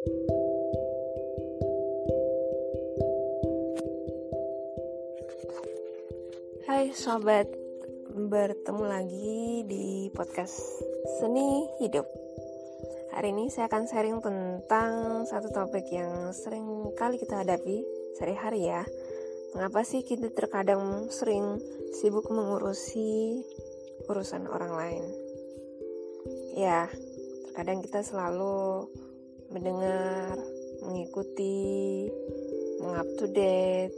Hai sobat, bertemu lagi di podcast Seni Hidup. Hari ini saya akan sharing tentang satu topik yang sering kali kita hadapi sehari-hari ya. Mengapa sih kita terkadang sering sibuk mengurusi urusan orang lain? Ya, terkadang kita selalu mendengar, mengikuti, mengup to date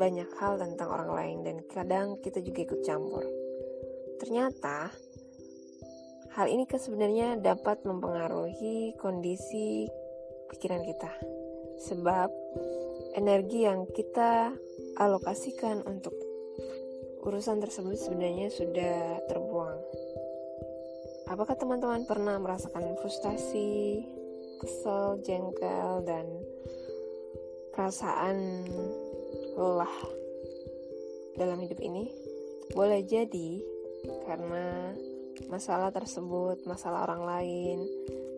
banyak hal tentang orang lain dan kadang kita juga ikut campur. Ternyata hal ini kan sebenarnya dapat mempengaruhi kondisi pikiran kita. Sebab energi yang kita alokasikan untuk urusan tersebut sebenarnya sudah terbuang. Apakah teman-teman pernah merasakan frustasi, kesel, jengkel, dan perasaan lelah dalam hidup ini boleh jadi karena masalah tersebut, masalah orang lain,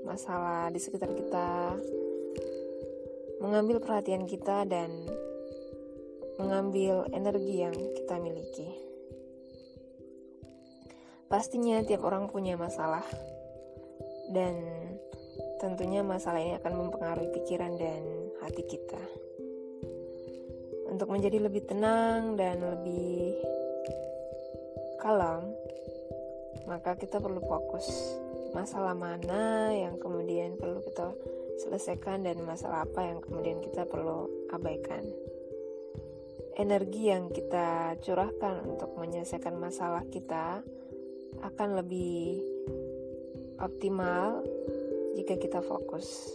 masalah di sekitar kita mengambil perhatian kita dan mengambil energi yang kita miliki. Pastinya tiap orang punya masalah dan tentunya masalah ini akan mempengaruhi pikiran dan hati kita untuk menjadi lebih tenang dan lebih kalem, maka kita perlu fokus masalah mana yang kemudian perlu kita selesaikan dan masalah apa yang kemudian kita perlu abaikan. Energi yang kita curahkan untuk menyelesaikan masalah kita akan lebih optimal jika kita fokus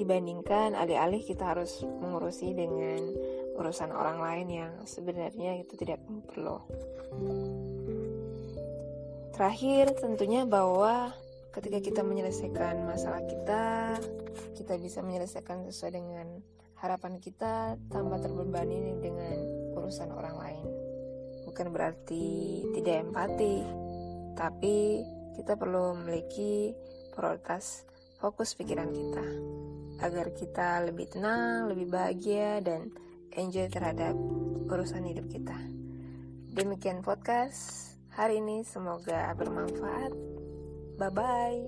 dibandingkan alih-alih kita harus mengurusi dengan urusan orang lain yang sebenarnya itu tidak perlu. Terakhir tentunya bahwa ketika kita menyelesaikan masalah kita, kita bisa menyelesaikan sesuai dengan harapan kita tanpa terbebani dengan urusan orang lain. Bukan berarti tidak empati, tapi kita perlu memiliki prioritas fokus pikiran kita agar kita lebih tenang, lebih bahagia, dan enjoy terhadap urusan hidup kita. Demikian podcast hari ini, semoga bermanfaat. Bye bye.